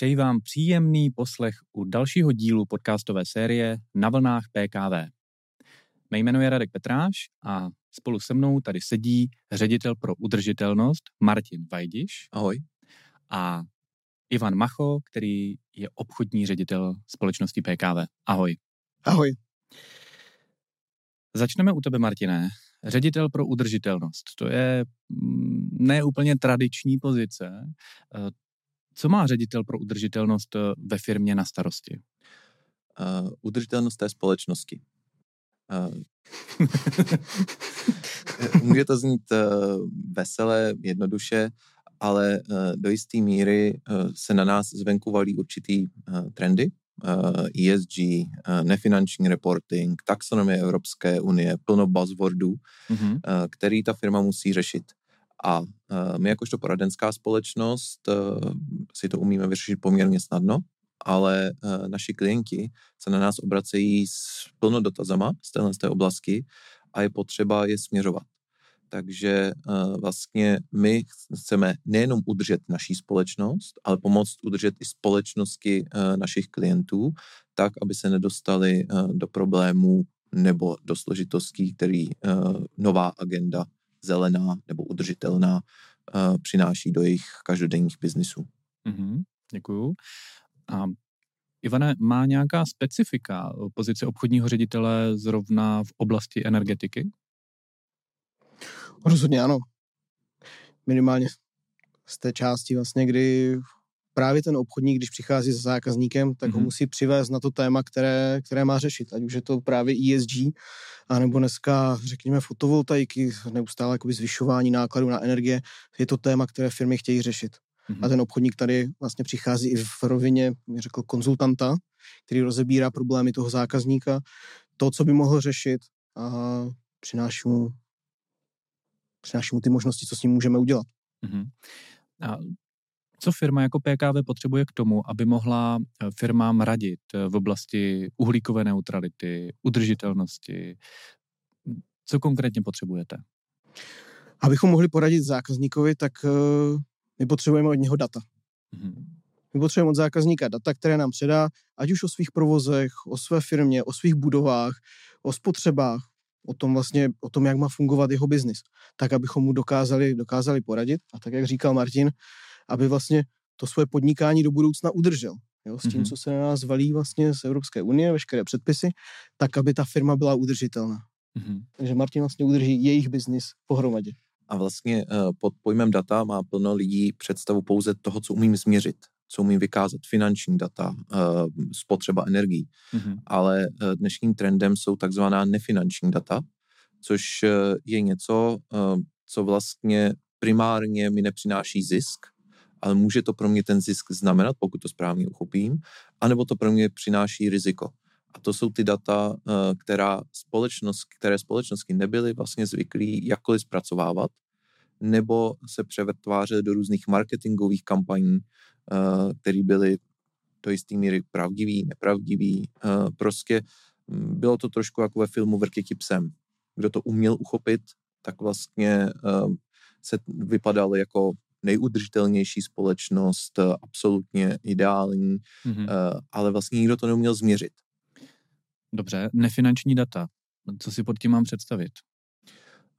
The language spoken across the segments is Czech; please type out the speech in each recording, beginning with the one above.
Přeji vám příjemný poslech u dalšího dílu podcastové série Na vlnách PKV. Mé jméno je Radek Petráš a spolu se mnou tady sedí ředitel pro udržitelnost Martin Vajdiš. Ahoj. A Ivan Macho, který je obchodní ředitel společnosti PKV. Ahoj. Ahoj. Začneme u tebe, Martine. Ředitel pro udržitelnost. To je mm, neúplně tradiční pozice. Co má ředitel pro udržitelnost eh, ve firmě na starosti? Uh, udržitelnost té společnosti. Uh, může to znít uh, veselé, jednoduše, ale uh, do jisté míry uh, se na nás zvenku valí určitý uh, trendy, uh, ESG, uh, nefinanční reporting, taxonomie Evropské unie, plno buzzwordů, mm-hmm. uh, který ta firma musí řešit. A my jakožto poradenská společnost si to umíme vyřešit poměrně snadno, ale naši klienti se na nás obracejí s plno dotazama z téhle z té oblasti a je potřeba je směřovat. Takže vlastně my chceme nejenom udržet naší společnost, ale pomoct udržet i společnosti našich klientů, tak, aby se nedostali do problémů nebo do složitostí, který nová agenda zelená nebo udržitelná uh, přináší do jejich každodenních biznisů. Mm-hmm, děkuju. A Ivane, má nějaká specifika pozice obchodního ředitele zrovna v oblasti energetiky? Rozhodně ano. Minimálně z té části vlastně, kdy právě ten obchodník, když přichází za zákazníkem, tak mm-hmm. ho mhm. musí přivést na to téma, které, které má řešit. Ať už je to právě ESG, anebo dneska, řekněme, fotovoltaiky, neustále jakoby zvyšování nákladů na energie, je to téma, které firmy chtějí řešit. Mm-hmm. A ten obchodník tady vlastně přichází i v rovině, mi řekl, konzultanta, který rozebírá problémy toho zákazníka, to, co by mohl řešit a přináší mu, přináší mu ty možnosti, co s ním můžeme udělat. Mm-hmm. A co firma jako PKV potřebuje k tomu, aby mohla eh, firmám radit eh, v oblasti uhlíkové neutrality, udržitelnosti? Co konkrétně potřebujete? Abychom mohli poradit zákazníkovi, tak eh, my potřebujeme od něho data. Mm-hmm. My potřebujeme od zákazníka data, které nám předá, ať už o svých provozech, o své firmě, o svých budovách, o spotřebách, o tom vlastně, o tom, jak má fungovat jeho biznis, tak abychom mu dokázali, dokázali poradit. A tak, jak říkal Martin, aby vlastně to svoje podnikání do budoucna udržel. Jo, s tím, mm-hmm. co se na nás valí vlastně z Evropské unie, veškeré předpisy, tak, aby ta firma byla udržitelná. Mm-hmm. Takže Martin vlastně udrží jejich biznis pohromadě. A vlastně uh, pod pojmem data má plno lidí představu pouze toho, co umím změřit, co umím vykázat, finanční data, uh, spotřeba energií. Mm-hmm. Ale uh, dnešním trendem jsou takzvaná nefinanční data, což je něco, co vlastně primárně mi nepřináší zisk, ale může to pro mě ten zisk znamenat, pokud to správně uchopím, anebo to pro mě přináší riziko. A to jsou ty data, eh, která společnost, které společnosti nebyly vlastně zvyklí jakkoliv zpracovávat, nebo se převrtvářely do různých marketingových kampaní, eh, které byly do jisté míry pravdivý, nepravdivý. Eh, prostě hm, bylo to trošku jako ve filmu Vrkyky psem. Kdo to uměl uchopit, tak vlastně se vypadal jako nejudržitelnější společnost, eh, absolutně ideální, mm-hmm. ale vlastně nikdo to neuměl změřit. Dobře, nefinanční data. Co si pod tím mám představit?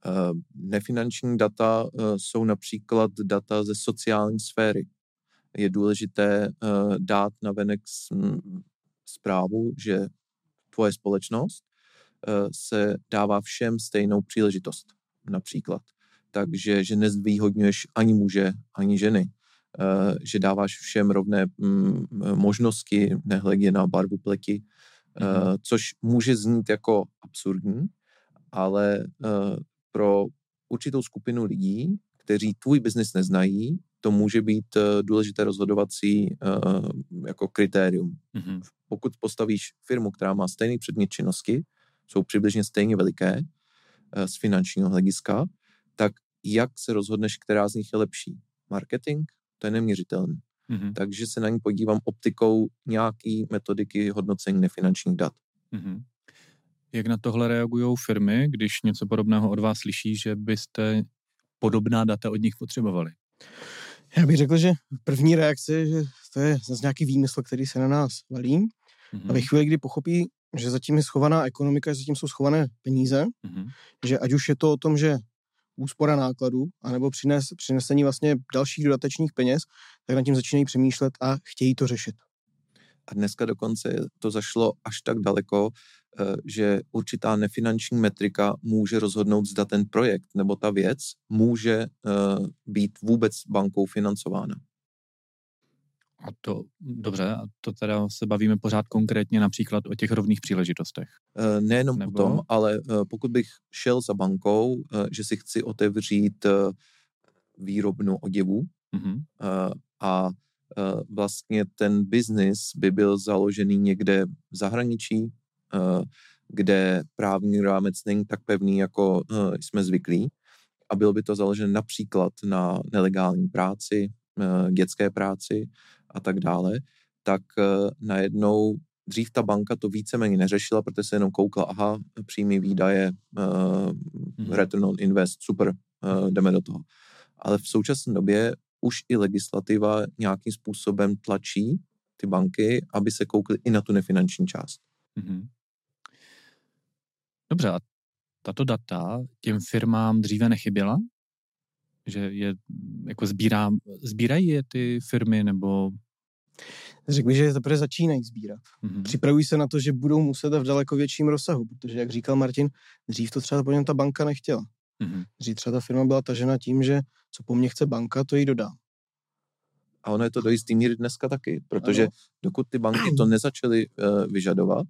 Uh, nefinanční data jsou například data ze sociální sféry. Je důležité dát na venek zprávu, že tvoje společnost se dává všem stejnou příležitost, například takže že nezdvýhodňuješ ani muže, ani ženy, uh, že dáváš všem rovné mm, možnosti, nehledě na barvu pleky, uh, mm-hmm. což může znít jako absurdní, ale uh, pro určitou skupinu lidí, kteří tvůj biznis neznají, to může být důležité rozhodovací jako kritérium. Mm-hmm. Pokud postavíš firmu, která má stejný předmět činnosti, jsou přibližně stejně veliké z finančního hlediska, tak jak se rozhodneš, která z nich je lepší? Marketing? To je neměřitelné. Mm-hmm. Takže se na ní podívám optikou nějaký metodiky hodnocení nefinančních dat. Mm-hmm. Jak na tohle reagují firmy, když něco podobného od vás slyší, že byste podobná data od nich potřebovali? Já bych řekl, že první reakce je, že to je zase nějaký výmysl, který se na nás valí. Mm-hmm. A ve chvíli, kdy pochopí, že zatím je schovaná ekonomika, že zatím jsou schované peníze, mm-hmm. že ať už je to o tom, že úspora nákladů, anebo přines, přinesení vlastně dalších dodatečných peněz, tak nad tím začínají přemýšlet a chtějí to řešit. A dneska dokonce to zašlo až tak daleko, eh, že určitá nefinanční metrika může rozhodnout, zda ten projekt nebo ta věc může eh, být vůbec bankou financována. A to, dobře, a to teda se bavíme pořád konkrétně například o těch rovných příležitostech. Eh, nejenom Nebo? o tom, ale pokud bych šel za bankou, že si chci otevřít výrobnu oděvů mm-hmm. a Eh, vlastně ten biznis by byl založený někde v zahraničí, eh, kde právní rámec není tak pevný, jako eh, jsme zvyklí. A byl by to založen například na nelegální práci, dětské práci a tak dále, tak najednou dřív ta banka to víceméně neřešila, protože se jenom koukla, aha, přímý výdaje, uh, return on invest, super, uh, jdeme do toho. Ale v současné době už i legislativa nějakým způsobem tlačí ty banky, aby se koukly i na tu nefinanční část. Mm-hmm. Dobře, a tato data těm firmám dříve nechyběla? Že je jako sbírá, sbírají je ty firmy nebo Řekl bych, že teprve začínají sbírat. Mm-hmm. Připravují se na to, že budou muset v daleko větším rozsahu, protože, jak říkal Martin, dřív to třeba po něm ta banka nechtěla. Mm-hmm. Dřív třeba ta firma byla tažena tím, že co po mně chce banka, to jí dodá. A ono je to do jistý míry dneska taky, protože ano. dokud ty banky to nezačaly uh, vyžadovat,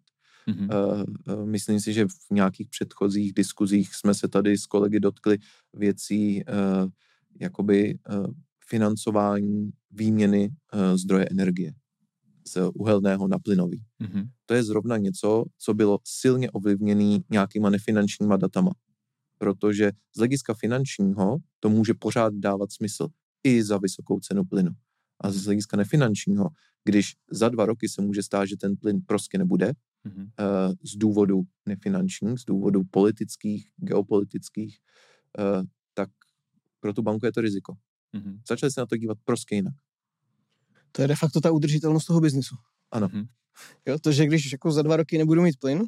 mm-hmm. uh, myslím si, že v nějakých předchozích diskuzích jsme se tady s kolegy dotkli věcí uh, jakoby financování výměny zdroje energie z uhelného na plynový. Mm-hmm. To je zrovna něco, co bylo silně ovlivněné nějakýma nefinančníma datama protože z hlediska finančního to může pořád dávat smysl i za vysokou cenu plynu. A z hlediska nefinančního, když za dva roky se může stát, že ten plyn prostě nebude, mm-hmm. uh, z důvodu nefinančních, z důvodu politických, geopolitických, uh, tak pro tu banku je to riziko. Mm-hmm. Začali se na to dívat prostě jinak. To je de facto ta udržitelnost toho biznisu. Ano. Mm-hmm. Jo, to, že když jako za dva roky nebudu mít plyn,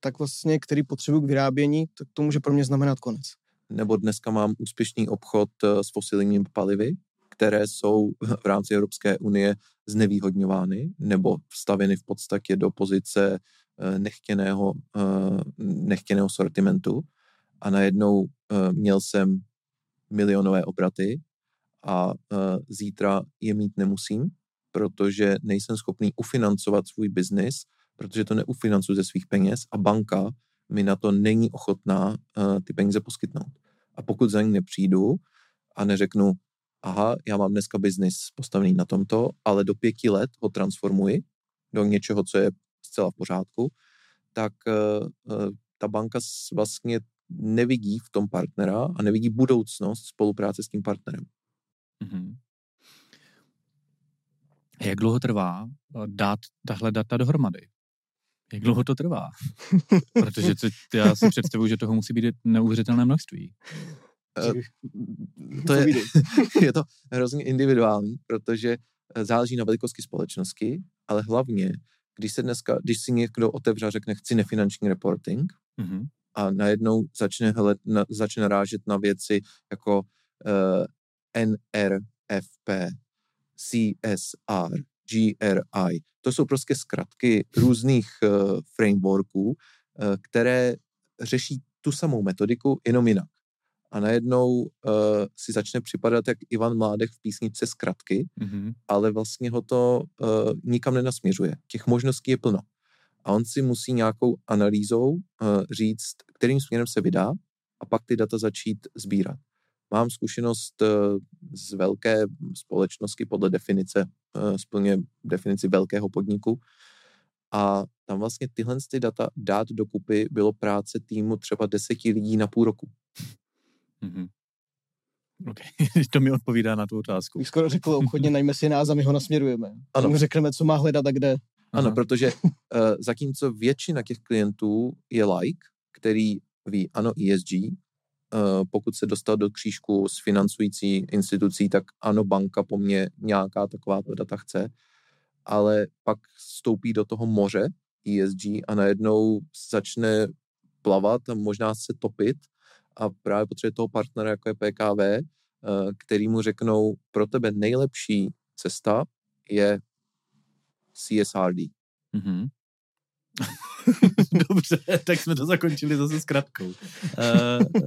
tak vlastně, který potřebuji k vyrábění, tak to může pro mě znamenat konec. Nebo dneska mám úspěšný obchod eh, s fosilními palivy, které jsou v rámci Evropské unie znevýhodňovány nebo vstaveny v podstatě do pozice eh, nechtěného, eh, nechtěného sortimentu a najednou měl jsem milionové obraty a zítra je mít nemusím, protože nejsem schopný ufinancovat svůj biznis protože to neufinancuji ze svých peněz a banka mi na to není ochotná ty peníze poskytnout. A pokud za ní nepřijdu a neřeknu, aha, já mám dneska biznis postavený na tomto, ale do pěti let ho transformuji do něčeho, co je zcela v pořádku, tak uh, ta banka vlastně nevidí v tom partnera a nevidí budoucnost spolupráce s tím partnerem. Mm-hmm. Jak dlouho trvá dát tahle data dohromady? Jak dlouho to trvá? Protože to, já si představuji, že toho musí být neuvěřitelné množství. Uh, to je, je to hrozně individuální, protože eh, záleží na velikosti společnosti, ale hlavně, když se dneska, když si někdo otevře a řekne, chci nefinanční reporting mm-hmm. a najednou začne, hele, na, začne rážet na věci jako uh, NRFP, CSR, GRI. To jsou prostě zkratky různých uh, frameworků, uh, které řeší tu samou metodiku, jenom jinak. A najednou uh, si začne připadat jak Ivan Mládek v písničce zkratky, mm-hmm. ale vlastně ho to uh, nikam nenasměřuje. Těch možností je plno. A on si musí nějakou analýzou uh, říct, kterým směrem se vydá a pak ty data začít sbírat. Mám zkušenost eh, z velké společnosti podle definice, eh, splně definici velkého podniku a tam vlastně tyhle ty data dát dokupy bylo práce týmu třeba deseti lidí na půl roku. Mm-hmm. Okay. to mi odpovídá na tu otázku. Bych skoro řekl, obchodně najme si nás a my ho nasměrujeme. Ano. Mu řekneme, co má hledat a kde. Ano, Aha. protože uh, zatímco většina těch klientů je like, který ví, ano, ESG, pokud se dostal do křížku s financující institucí, tak ano, banka po mně nějaká takováto data chce, ale pak vstoupí do toho moře ESG a najednou začne plavat a možná se topit a právě potřebuje toho partnera, jako je PKV, eh, který mu řeknou, pro tebe nejlepší cesta je CSRD. Mm-hmm. dobře, tak jsme to zakončili zase s kratkou. Uh,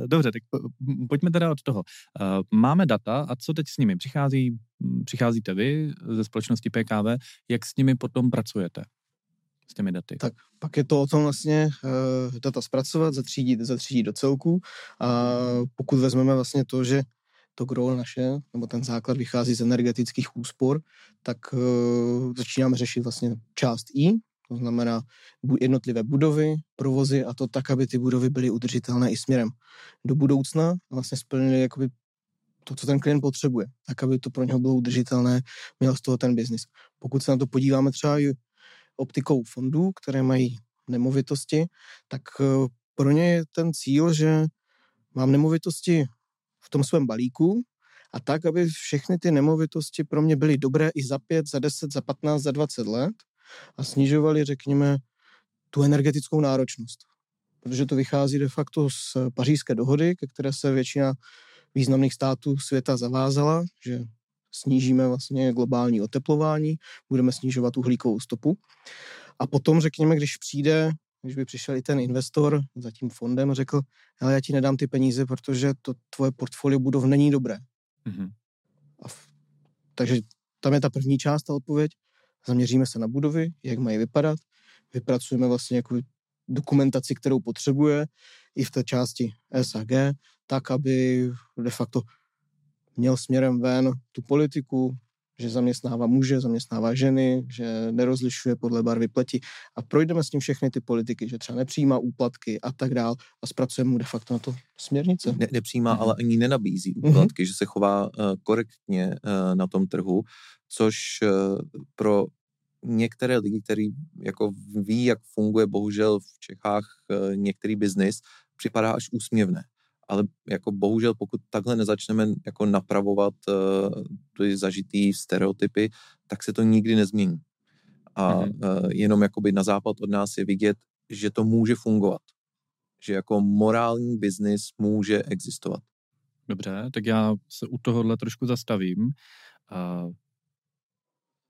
dobře, tak pojďme teda od toho. Uh, máme data a co teď s nimi? Přichází, přicházíte vy ze společnosti PKV, jak s nimi potom pracujete? S těmi daty. Tak pak je to o tom vlastně uh, data zpracovat, zatřídit, zatřídit do celku a pokud vezmeme vlastně to, že to gro naše, nebo ten základ vychází z energetických úspor, tak uh, začínáme řešit vlastně část I, to znamená jednotlivé budovy, provozy a to tak, aby ty budovy byly udržitelné i směrem do budoucna a vlastně splnily jakoby to, co ten klient potřebuje, tak, aby to pro něho bylo udržitelné, měl z toho ten biznis. Pokud se na to podíváme třeba optikou fondů, které mají nemovitosti, tak eh, pro ně je ten cíl, že mám nemovitosti v tom svém balíku a tak, aby všechny ty nemovitosti pro mě byly dobré i za 5, za 10, za 15, za 20 let a snižovali, řekněme, tu energetickou náročnost. Protože to vychází de facto z pařížské dohody, ke které se většina významných států světa zavázala, že snížíme vlastně globální oteplování, budeme snižovat uhlíkovou stopu. A potom, řekněme, když přijde, když by přišel i ten investor za tím fondem a řekl, ale já ti nedám ty peníze, protože to tvoje portfolio budov není dobré. Mm-hmm. A v, takže tam je ta první část, ta odpověď. Zaměříme se na budovy, jak mají vypadat, vypracujeme vlastně jako dokumentaci, kterou potřebuje i v té části SAG, tak, aby de facto měl směrem ven tu politiku, že zaměstnává muže, zaměstnává ženy, že nerozlišuje podle barvy pleti a projdeme s ním všechny ty politiky, že třeba nepřijímá úplatky a tak dál a zpracujeme mu de facto na to směrnice. Ne, nepřijímá, mm-hmm. ale ani nenabízí mhm. úplatky, mm-hmm. že se chová uh, korektně uh, na tom trhu, což uh, pro některé lidi, který jako ví, jak funguje bohužel v Čechách uh, některý biznis, připadá až úsměvné ale jako bohužel, pokud takhle nezačneme jako napravovat uh, ty zažitý stereotypy, tak se to nikdy nezmění. A mm-hmm. uh, jenom jakoby na západ od nás je vidět, že to může fungovat. Že jako morální biznis může existovat. Dobře, tak já se u tohohle trošku zastavím. Uh,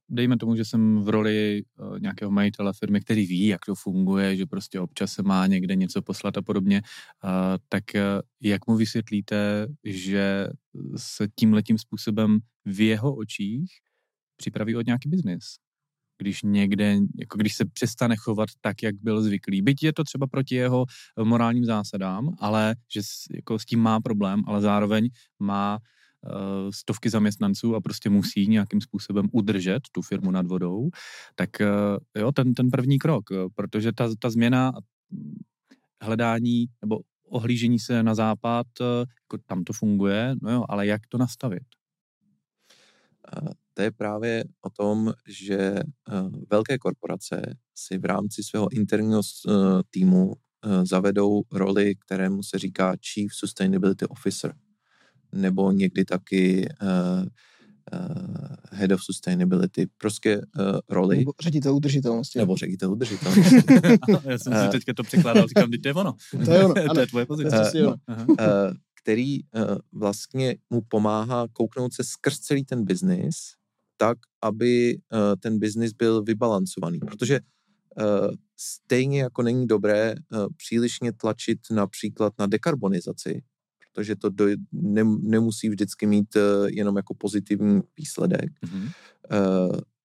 dejme tomu, že jsem v roli uh, nějakého majitele firmy, který ví, jak to funguje, že prostě občas se má někde něco poslat a podobně, uh, tak uh, jak mu vysvětlíte, že se tím letím způsobem v jeho očích připraví od nějaký biznis? když někde, jako když se přestane chovat tak, jak byl zvyklý. Byť je to třeba proti jeho morálním zásadám, ale že jako s tím má problém, ale zároveň má Eh, stovky zaměstnanců a prostě musí nějakým způsobem udržet tu firmu nad vodou, tak eh, jo, ten, ten první krok, eh, protože ta, ta změna hledání nebo ohlížení se na západ, jako tam to funguje, no jo, ale jak to nastavit? To je právě o tom, že velké korporace si v rámci svého interního týmu zavedou roli, kterému se říká Chief Sustainability Officer nebo někdy taky uh, uh, Head of Sustainability, prostě uh, roli. Nebo ředitel udržitelnosti. Nebo ředitel udržitelnosti. Já jsem si teďka to překládal, říkám, to je ono. To je ono, to je tvoje pozice. Uh, no, uh, který uh, vlastně mu pomáhá kouknout se skrz celý ten biznis, tak, aby uh, ten biznis byl vybalancovaný. Protože uh, stejně jako není dobré uh, přílišně tlačit například na dekarbonizaci, protože to do, ne, nemusí vždycky mít uh, jenom jako pozitivní výsledek, mm-hmm.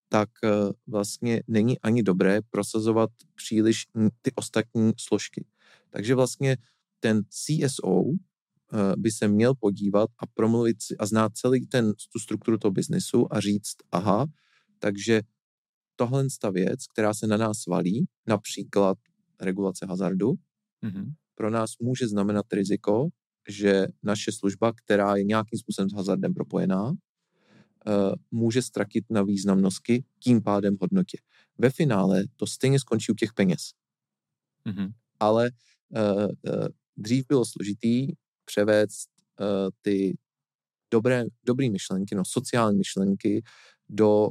tak uh, vlastně není ani dobré prosazovat příliš ty ostatní složky. Takže vlastně ten CSO by se měl podívat a promluvit si a znát celý ten, tu strukturu toho biznesu a říct, aha, takže tohle ta věc, která se na nás valí, například regulace hazardu, mm-hmm. pro nás může znamenat riziko, že naše služba, která je nějakým způsobem s hazardem propojená, eh, může ztratit na významnosti, tím pádem hodnotě. Ve finále to stejně skončí u těch peněz. Mm-hmm. Ale uh, uh, dřív bylo složitý převést ty dobré, dobré myšlenky, no sociální myšlenky do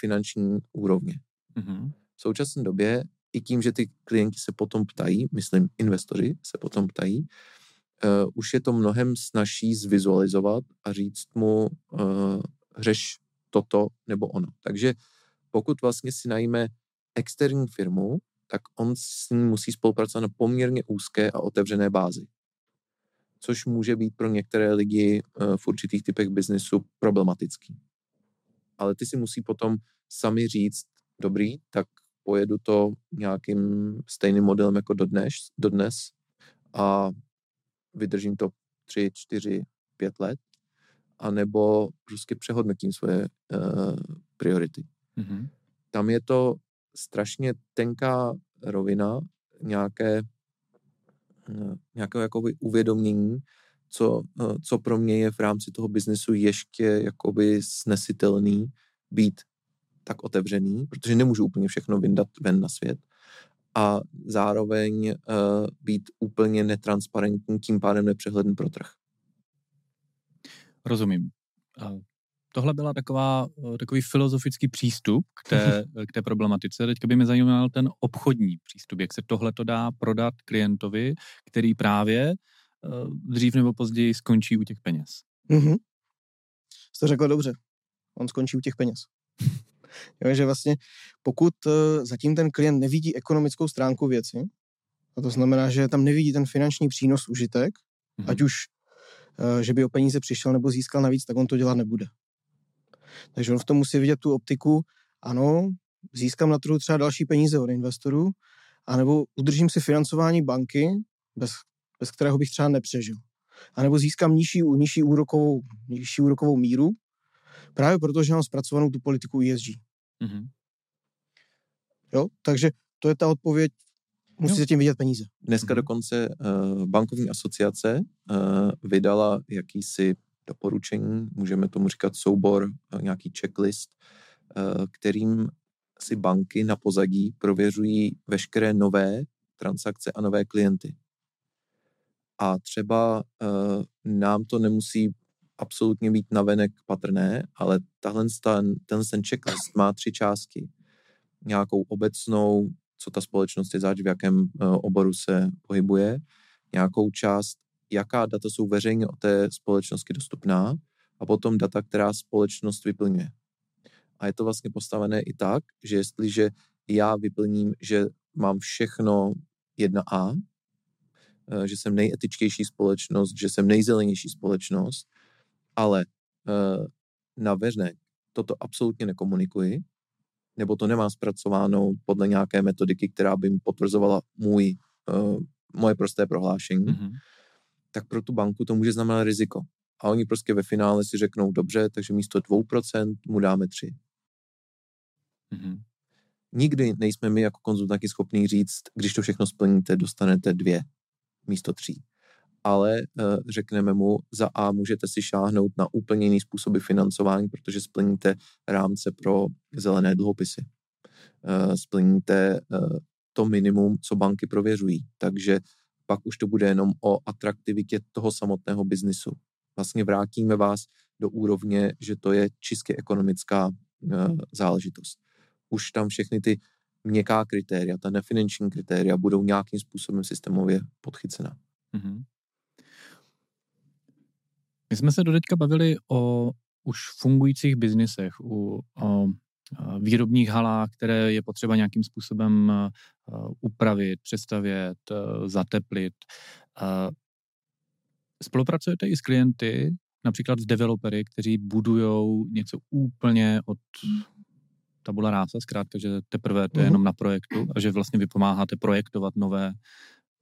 finanční úrovně. Mm-hmm. V současné době i tím, že ty klienti se potom ptají, myslím investoři se potom ptají, uh, už je to mnohem snažší zvizualizovat a říct mu, uh, řeš toto nebo ono. Takže pokud vlastně si najme externí firmu, tak on s ní musí spolupracovat na poměrně úzké a otevřené bázi. Což může být pro některé lidi uh, v určitých typech biznesu problematický. Ale ty si musí potom sami říct, dobrý, tak pojedu to nějakým stejným modelem jako dodnes, dodnes a vydržím to tři, čtyři, pět let, anebo prostě přehodnotím svoje uh, priority. Mm-hmm. Tam je to strašně tenká rovina nějaké, uh, nějakého jakoby uvědomění, co, uh, co pro mě je v rámci toho biznesu ještě jakoby snesitelný být tak otevřený, protože nemůžu úplně všechno vyndat ven na svět a zároveň uh, být úplně netransparentní, tím pádem nepřehledný pro trh. Rozumím. Tohle byla taková, eh, takový filozofický přístup k té, k té problematice. Teďka by mě zajímal ten obchodní přístup, jak se tohle to dá prodat klientovi, který právě eh, dřív nebo později skončí u těch peněz. Mm-hmm. Jsi to řekl dobře. On skončí u těch peněz. Jo, že vlastně pokud uh, zatím ten klient nevidí ekonomickou stránku věci, a to znamená, že tam nevidí ten finanční přínos, užitek, mm-hmm. ať už uh, že by o peníze přišel nebo získal navíc, tak on to dělat nebude. Takže on v tom musí vidět tu optiku, ano, získám na trhu třeba další peníze od investorů, anebo udržím si financování banky, bez, bez kterého bych třeba nepřežil. A nebo získám nižší, nižší, úrokovou, nižší úrokovou míru, Právě proto, že mám zpracovanou tu politiku ESG. Mm-hmm. Jo, takže to je ta odpověď, musí se tím vidět peníze. Dneska mm-hmm. dokonce uh, bankovní asociace uh, vydala jakýsi doporučení, můžeme tomu říkat soubor, uh, nějaký checklist, uh, kterým si banky na pozadí prověřují veškeré nové transakce a nové klienty. A třeba uh, nám to nemusí absolutně být navenek patrné, ale tahle ten, ten, ten checklist má tři části. Nějakou obecnou, co ta společnost je zač, v jakém uh, oboru se pohybuje, nějakou část, jaká data jsou veřejně o té společnosti dostupná a potom data, která společnost vyplňuje. A je to vlastně postavené i tak, že jestliže já vyplním, že mám všechno 1A, eh, že jsem nejetičtější společnost, že jsem nejzelenější společnost, ale uh, na veřnek toto absolutně nekomunikuji, nebo to nemám zpracováno podle nějaké metodiky, která by mi potvrzovala můj, uh, moje prosté prohlášení, mm-hmm. tak pro tu banku to může znamenat riziko. A oni prostě ve finále si řeknou, dobře, takže místo 2% mu dáme 3. Mm-hmm. Nikdy nejsme my jako konzultanti schopní říct, když to všechno splníte, dostanete dvě místo tří ale uh, řekneme mu, za A můžete si šáhnout na úplně jiný způsoby financování, protože splníte rámce pro zelené dluhopisy. Uh, splníte uh, to minimum, co banky prověřují. Takže pak už to bude jenom o atraktivitě toho samotného biznisu. Vlastně vrátíme vás do úrovně, že to je čistě ekonomická záležitost. Už tam všechny ty měkká kritéria, ta nefinanční kritéria budou nějakým způsobem systémově podchycena. Mm-hmm. My jsme se doteďka bavili o už fungujících biznisech, u, o výrobních halách, které je potřeba nějakým způsobem upravit, přestavět, zateplit. Spolupracujete i s klienty, například s developery, kteří budují něco úplně od tabula rása, zkrátka, že teprve to je mhm. jenom na projektu a že vlastně vy pomáháte projektovat nové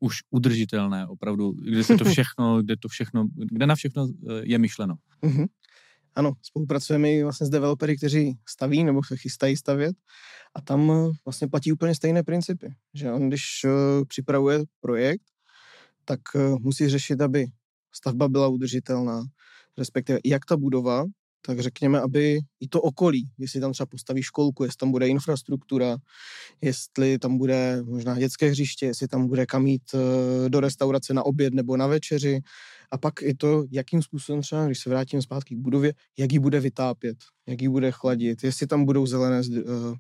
už udržitelné, opravdu, kde se to všechno, kde to všechno, kde na všechno eh, je myšleno. Mm-hmm. Ano, spolupracujeme vlastně s developery, kteří staví nebo se chystají stavět a tam eh, vlastně platí úplně stejné principy, že on, když uh, připravuje projekt, tak musí řešit, aby stavba byla udržitelná, respektive jak ta budova tak řekněme, aby i to okolí, jestli tam třeba postaví školku, jestli tam bude infrastruktura, jestli tam bude možná dětské hřiště, jestli tam bude kam jít eh, do restaurace na oběd nebo na večeři. A pak i to, jakým způsobem třeba, když se vrátím zpátky k budově, jak ji bude vytápět, jak ji bude chladit, jestli tam budou zelené zdro, uh,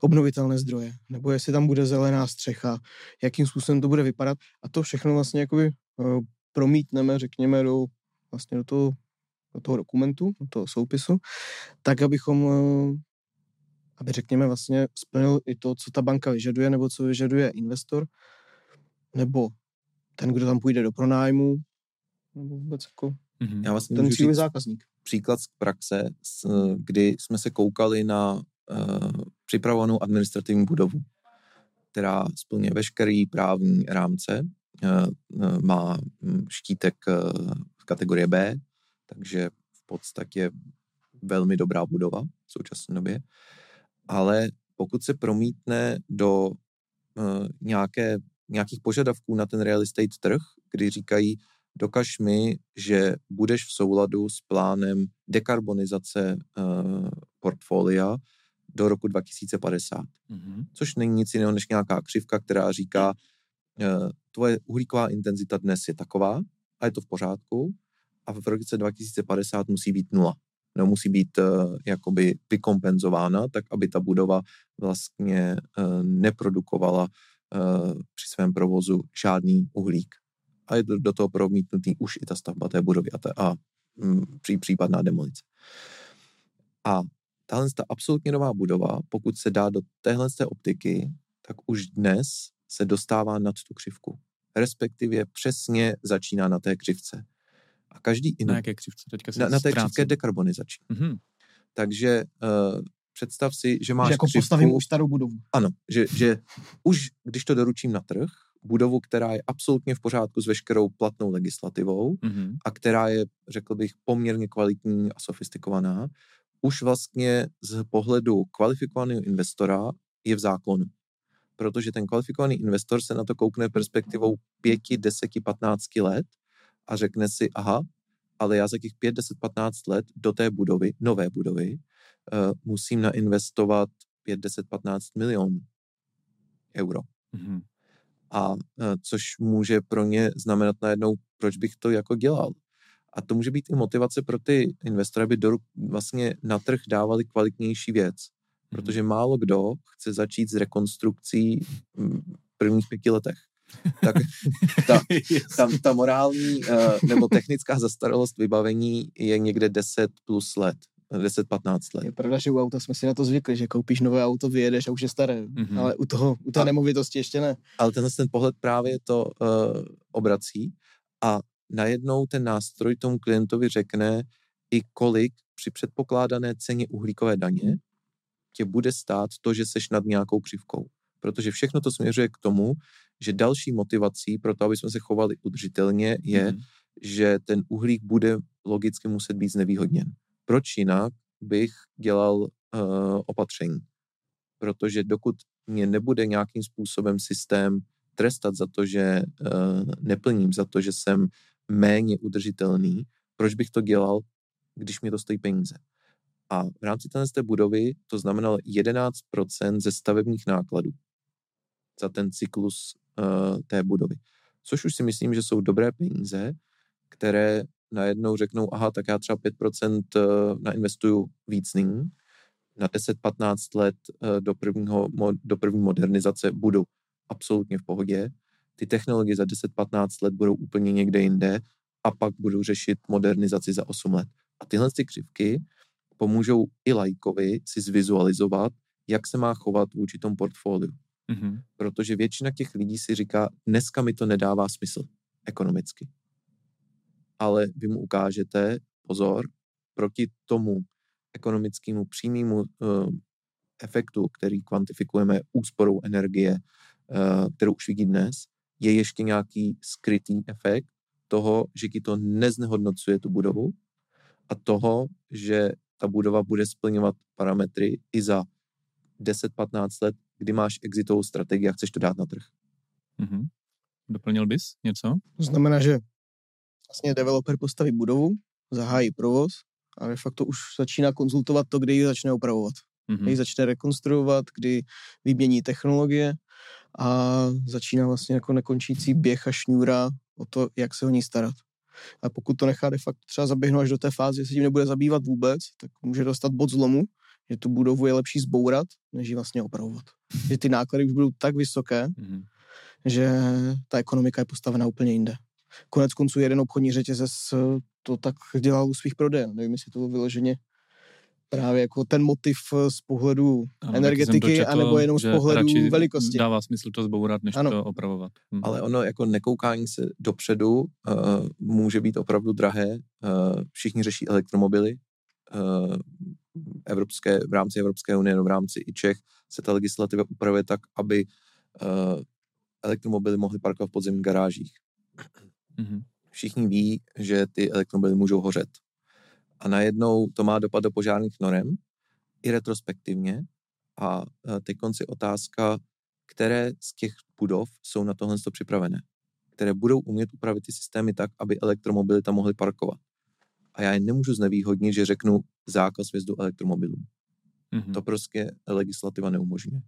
obnovitelné zdroje, nebo jestli tam bude zelená střecha, jakým způsobem to bude vypadat. A to všechno vlastně jakoby uh, promítneme, řekněme, do, vlastně do toho do toho dokumentu, do toho soupisu, tak abychom, eh, aby řekněme vlastně splnil i to, co ta banka vyžaduje, nebo co vyžaduje investor, nebo ten, kdo tam půjde do pronájmu, nebo vůbec jako mm-hmm. Já vlastně ten cílový zákazník. Příklad z praxe, kdy jsme se koukali na uh, připravovanou administrativní budovu, která splňuje veškerý právní rámce, uh, má hm, štítek uh, kategorie B, takže v podstatě velmi dobrá budova v současné době. Ale pokud se promítne do uh, nějaké, nějakých požadavků na ten real estate trh, kdy říkají, dokaž mi, že budeš v souladu s plánem dekarbonizace uh, portfolia do roku 2050. Mm-hmm. Což není nic jiného než nějaká křivka, která říká, uh, tvoje uhlíková intenzita dnes je taková a je to v pořádku, a v roce 2050 musí být nula. No, musí být uh, jakoby vykompenzována, tak aby ta budova vlastně uh, neprodukovala uh, při svém provozu žádný uhlík. A je do, toho promítnutý už i ta stavba té budovy a, ta, a mm, pří, případná demolice. A tahle ta absolutně nová budova, pokud se dá do téhle té optiky, tak už dnes se dostává nad tu křivku. Respektive přesně začíná na té křivce. A každý... Na jaké křivce? Teďka na, na té křivce dekarbonizační. Mm-hmm. Takže uh, představ si, že máš že jako křivku, postavím už starou budovu. Ano, že, že už když to doručím na trh, budovu, která je absolutně v pořádku s veškerou platnou legislativou mm-hmm. a která je, řekl bych, poměrně kvalitní a sofistikovaná, už vlastně z pohledu kvalifikovaného investora je v zákonu. Protože ten kvalifikovaný investor se na to koukne perspektivou 5, 10, 15 let a řekne si, aha, ale já za těch 5, 10, 15 let do té budovy, nové budovy, uh, musím nainvestovat 5, 10, 15 milionů euro. Mm-hmm. A uh, což může pro ně znamenat najednou, proč bych to jako dělal. A to může být i motivace pro ty investory, aby do, vlastně na trh dávali kvalitnější věc. Mm-hmm. Protože málo kdo chce začít s rekonstrukcí v prvních pěti letech tak ta, ta, ta morální uh, nebo technická zastaralost vybavení je někde 10 plus let. 10-15 let. Je pravda, že u auta jsme si na to zvykli, že koupíš nové auto, vyjedeš a už je staré, mm-hmm. ale u toho, u té a, nemovitosti ještě ne. Ale tenhle ten pohled právě to uh, obrací a najednou ten nástroj tomu klientovi řekne i kolik při předpokládané ceně uhlíkové daně tě bude stát to, že seš nad nějakou křivkou. Protože všechno to směřuje k tomu, že další motivací pro to, aby jsme se chovali udržitelně, je, mm. že ten uhlík bude logicky muset být znevýhodněn. Proč jinak bych dělal uh, opatření? Protože dokud mě nebude nějakým způsobem systém trestat za to, že uh, neplním, za to, že jsem méně udržitelný, proč bych to dělal, když mě to stojí peníze? A v rámci té budovy to znamenalo 11% ze stavebních nákladů za ten cyklus uh, té budovy. Což už si myslím, že jsou dobré peníze, které najednou řeknou, aha, tak já třeba 5% uh, nainvestuju víc nyní, na 10-15 let uh, do, prvního, do první modernizace budu absolutně v pohodě. Ty technologie za 10-15 let budou úplně někde jinde a pak budu řešit modernizaci za 8 let. A tyhle ty křivky pomůžou i lajkovi si zvizualizovat, jak se má chovat vůči tomu portfoliu. Mm-hmm. Protože většina těch lidí si říká, dneska mi to nedává smysl ekonomicky. Ale vy mu ukážete, pozor, proti tomu ekonomickému přímému uh, efektu, který kvantifikujeme úsporou energie, uh, kterou už vidí dnes, je ještě nějaký skrytý efekt toho, že ti to neznehodnocuje tu budovu a toho, že ta budova bude splňovat parametry i za 10-15 let kdy máš exitovou strategii a chceš to dát na trh. Mm-hmm. Doplnil bys něco? To znamená, že vlastně developer postaví budovu, zahájí provoz, a de facto už začíná konzultovat to, kdy ji začne opravovat. Mm-hmm. Kdy ji začne rekonstruovat, kdy vymění technologie a začíná vlastně jako nekončící běh a šňůra o to, jak se o ní starat. A pokud to nechá de facto třeba zaběhnout až do té fáze, že se tím nebude zabývat vůbec, tak může dostat bod zlomu, že tu budovu je lepší zbourat, než ji vlastně opravovat. Že ty náklady už budou tak vysoké, mm-hmm. že ta ekonomika je postavená úplně jinde. Konec konců jeden obchodní řetězec to tak dělal u svých prodejen. Nevím, jestli to bylo vyloženě právě jako ten motiv z pohledu ano, energetiky, četl, anebo jenom z pohledu velikosti. Dává smysl to zbourat, než ano. to opravovat. Hm. Ale ono jako nekoukání se dopředu uh, může být opravdu drahé. Uh, všichni řeší elektromobily. Uh, evropské, v rámci Evropské unie, no v rámci i Čech se ta legislativa upravuje tak, aby uh, elektromobily mohly parkovat v podzemních garážích. Mm-hmm. Všichni ví, že ty elektromobily můžou hořet. A najednou to má dopad do požárních norem, i retrospektivně. A e, teď konci otázka, které z těch budov jsou na tohle připravené. Které budou umět upravit ty systémy tak, aby elektromobily tam mohly parkovat. A já je nemůžu znevýhodnit, že řeknu zákaz vjezdu elektromobilů. Mm-hmm. To prostě legislativa neumožňuje.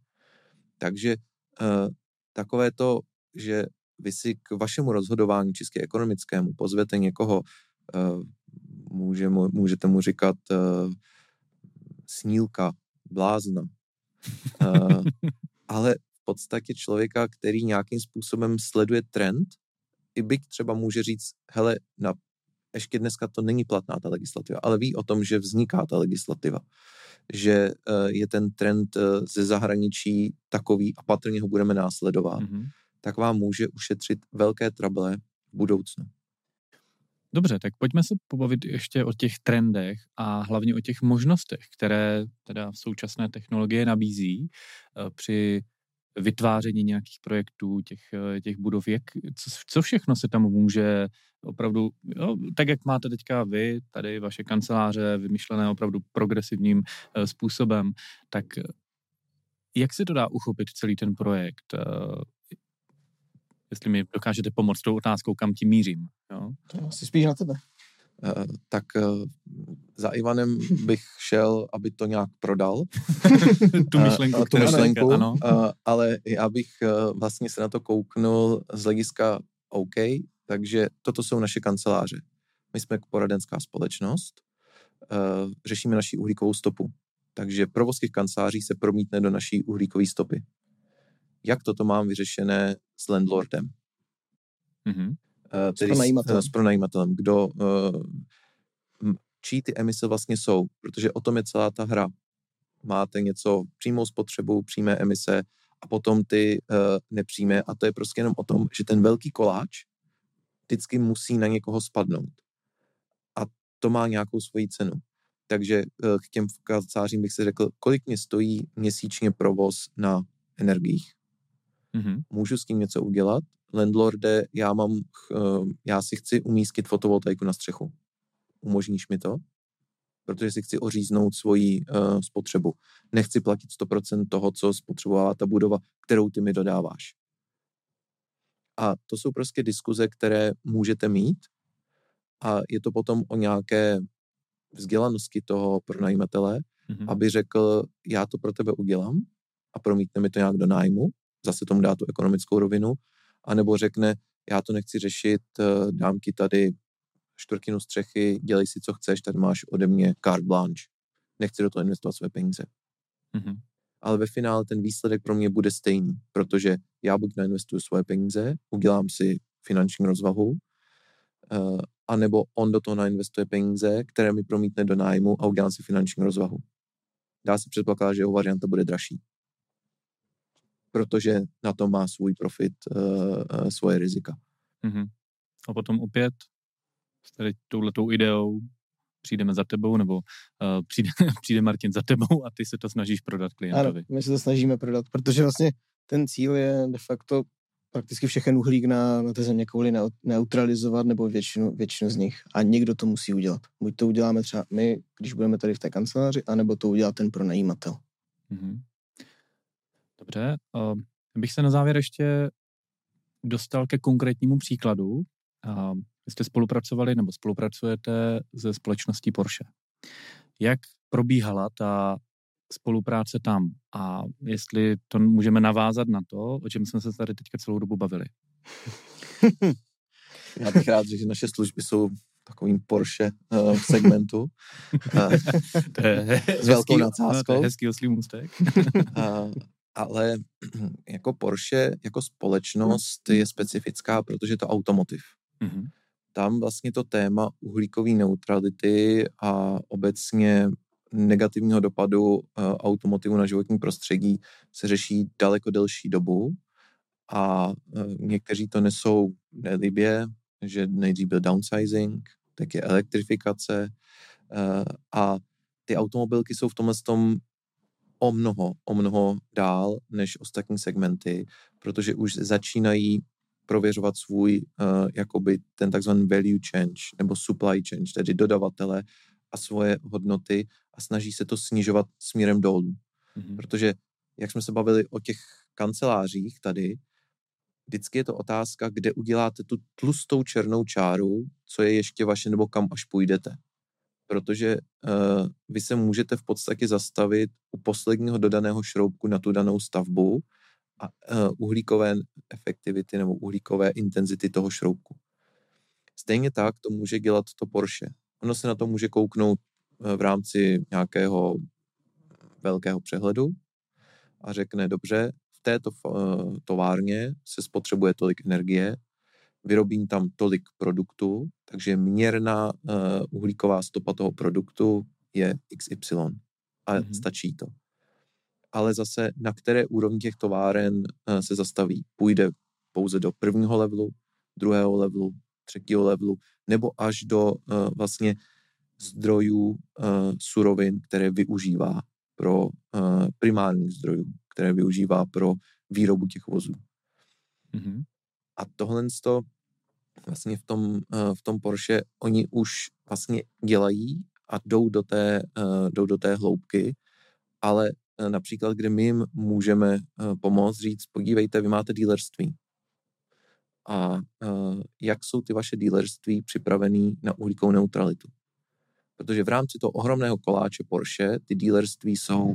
Takže uh, takové to, že vy si k vašemu rozhodování čistě ekonomickému pozvete někoho, uh, může mu, můžete mu říkat uh, snílka, blázna, uh, ale v podstatě člověka, který nějakým způsobem sleduje trend, i byť třeba může říct, hele, na, ještě dneska to není platná ta legislativa, ale ví o tom, že vzniká ta legislativa, že uh, je ten trend uh, ze zahraničí takový a patrně ho budeme následovat. Mm-hmm tak vám může ušetřit velké trable v budoucnu. Dobře, tak pojďme se pobavit ještě o těch trendech a hlavně o těch možnostech, které teda v současné technologie nabízí eh, při vytváření nějakých projektů, těch, eh, těch budov, jak, co, co všechno se tam může opravdu, jo, tak jak máte teďka vy, tady vaše kanceláře vymyšlené opravdu progresivním uh, způsobem, tak jak se to dá uchopit celý ten projekt? Jestli mi dokážete pomoct tou otázkou, kam tím mířím. Jo? To asi spíš na tebe. Uh, tak uh, za Ivanem bych šel, aby to nějak prodal. tu myšlenku. Uh, tu myšlenku, ano. Uh, ale já bych vlastně se na to kouknul z hlediska OK, takže toto jsou naše kanceláře. My jsme poradenská společnost, řešíme naši uhlíkovou stopu. Takže provoz těch kanceláří se promítne do naší uhlíkové stopy jak toto mám vyřešené s landlordem. Mm-hmm. Uh, tedy s pronajímatelem. S, pronajímatelem. Kdo, uh, čí ty emise vlastně jsou, protože o tom je celá ta hra. Máte něco, přímou spotřebu, přímé emise a potom ty nepřímé a to je prostě jenom o tom, že ten velký koláč vždycky musí na někoho spadnout. A to má nějakou svoji cenu. Takže k těm kancelářím bych si řekl, kolik mě stojí měsíčně provoz na energiích mm-hmm. můžu s tím něco udělat. Landlorde, já mám, uh, já si chci umístit fotovoltaiku na střechu. Umožníš mi to? Protože si chci oříznout svoji uh, spotřebu. Nechci platit 100% toho, co spotřebovala ta budova, kterou ty mi dodáváš. A to jsou prostě diskuze, které můžete mít a je to potom o nějaké vzdělanosti toho pronajímatele, mm-hmm. aby řekl, já to pro tebe udělám a promítne mi to nějak do nájmu zase tomu dá tu ekonomickou rovinu, anebo řekne, já to nechci řešit, eh, dám ti tady čtvrtinu střechy, dělej si, co chceš, tady máš ode mě carte blanche. Nechci do toho investovat své peníze. Mm-hmm. Ale ve finále ten výsledek pro mě bude stejný, protože já buď nainvestuju svoje peníze, udělám si finanční rozvahu, uh, anebo on do toho nainvestuje peníze, které mi promítne do nájmu a udělám si finanční rozvahu. Dá se předpokládat, že jeho varianta bude dražší protože na to má svůj profit, uh, svoje rizika. Mm-hmm. A potom opět s tady touhletou ideou přijdeme za tebou, nebo uh, přijde, přijde Martin za tebou a ty se to snažíš prodat klientovi. Ano, my se to snažíme prodat, protože vlastně ten cíl je de facto prakticky všechen uhlík na, na té země kouli neutralizovat nebo většinu, většinu z nich. A někdo to musí udělat. Buď to uděláme třeba my, když budeme tady v té kanceláři, anebo to udělá ten pronajímatel. Mm-hmm. Dobře, uh, bych se na závěr ještě dostal ke konkrétnímu příkladu. Uh, vy jste spolupracovali nebo spolupracujete se společností Porsche. Jak probíhala ta spolupráce tam a jestli to můžeme navázat na to, o čem jsme se tady teďka celou dobu bavili. Já bych rád řekl, že naše služby jsou takovým Porsche uh, segmentu. Uh, to je s velkou nadsázkou. No, to je hezký oslý můstek. uh, ale jako Porsche, jako společnost je specifická, protože je to automotiv. Mhm. Tam vlastně to téma uhlíkové neutrality a obecně negativního dopadu uh, automotivu na životní prostředí se řeší daleko delší dobu a uh, někteří to nesou nelibě, že nejdřív byl downsizing, tak je elektrifikace uh, a ty automobilky jsou v tomhle tom o mnoho, o mnoho dál než ostatní segmenty, protože už začínají prověřovat svůj, uh, jakoby ten takzvaný value change nebo supply change, tedy dodavatele a svoje hodnoty a snaží se to snižovat směrem dolů. Mhm. Protože, jak jsme se bavili o těch kancelářích tady, vždycky je to otázka, kde uděláte tu tlustou černou čáru, co je ještě vaše nebo kam až půjdete. Protože uh, vy se můžete v podstatě zastavit u posledního dodaného šroubku na tu danou stavbu a uh, uhlíkové efektivity nebo uhlíkové intenzity toho šroubku. Stejně tak to může dělat to Porsche. Ono se na to může kouknout uh, v rámci nějakého velkého přehledu a řekne, dobře, v této továrně se spotřebuje tolik energie, vyrobím tam tolik produktů, takže měrná uh, uhlíková stopa toho produktu je XY a Mhm. mm-hmm. stačí to. Ale zase na které úrovni těch továren uh, se zastaví? Půjde pouze do prvního levelu, druhého levelu, třetího levelu, nebo až do uh, vlastně zdrojů uh, surovin, které využívá pro uh, primárních zdrojů, které využívá pro výrobu těch vozů. Mhm. A tohle to vlastně v tom, eh, v tom Porsche oni už vlastně dělají a jdou do té, eh, jdou do té hloubky, ale eh, například, kde my jim můžeme pomoct říct, podívejte, vy máte dealerství. A jak jsou ty vaše dealerství připravený na uhlíkovou neutralitu? Protože v rámci toho ohromného koláče Porsche ty dealerství jsou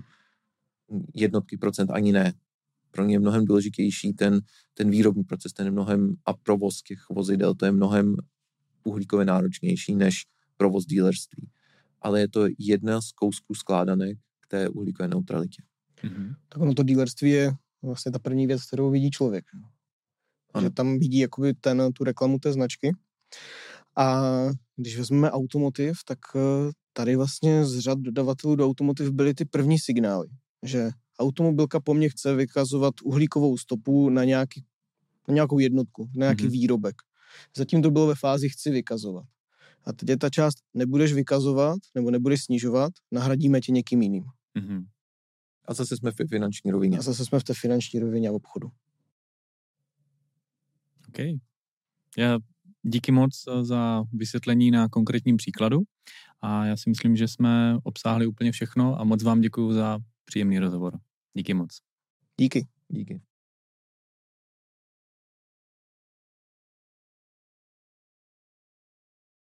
jednotky procent ani ne, pro ně je mnohem důležitější ten, ten výrobní proces, ten je mnohem a provoz těch vozidel, to je mnohem uhlíkově náročnější než provoz dealerství. Ale je to jedna z kousků skládanek k té uhlíkové neutralitě. Mhm. Tak ono to dealerství je vlastně ta první věc, kterou vidí člověk. Ano. Že tam vidí jakoby ten, tu reklamu té značky. A když vezmeme automotiv, tak eh, tady vlastně z řad dodavatelů do automotiv byly ty první signály, že automobilka po mně chce vykazovat uhlíkovou stopu na, nějaký, na nějakou jednotku, na nějaký Mhm. mm-hmm. výrobek. Zatím to bylo ve fázi chci vykazovat. A teď je ta část nebudeš vykazovat nebo nebudeš snižovat, nahradíme tě někým jiným. Mhm. A zase jsme v finanční rovině. A zase jsme v té finanční rovině a obchodu. OK. Já díky moc eh, za vysvětlení na konkrétním příkladu a já si myslím, že jsme obsáhli úplně všechno a moc vám děkuji za příjemný rozhovor. Díky moc. Díky. Díky.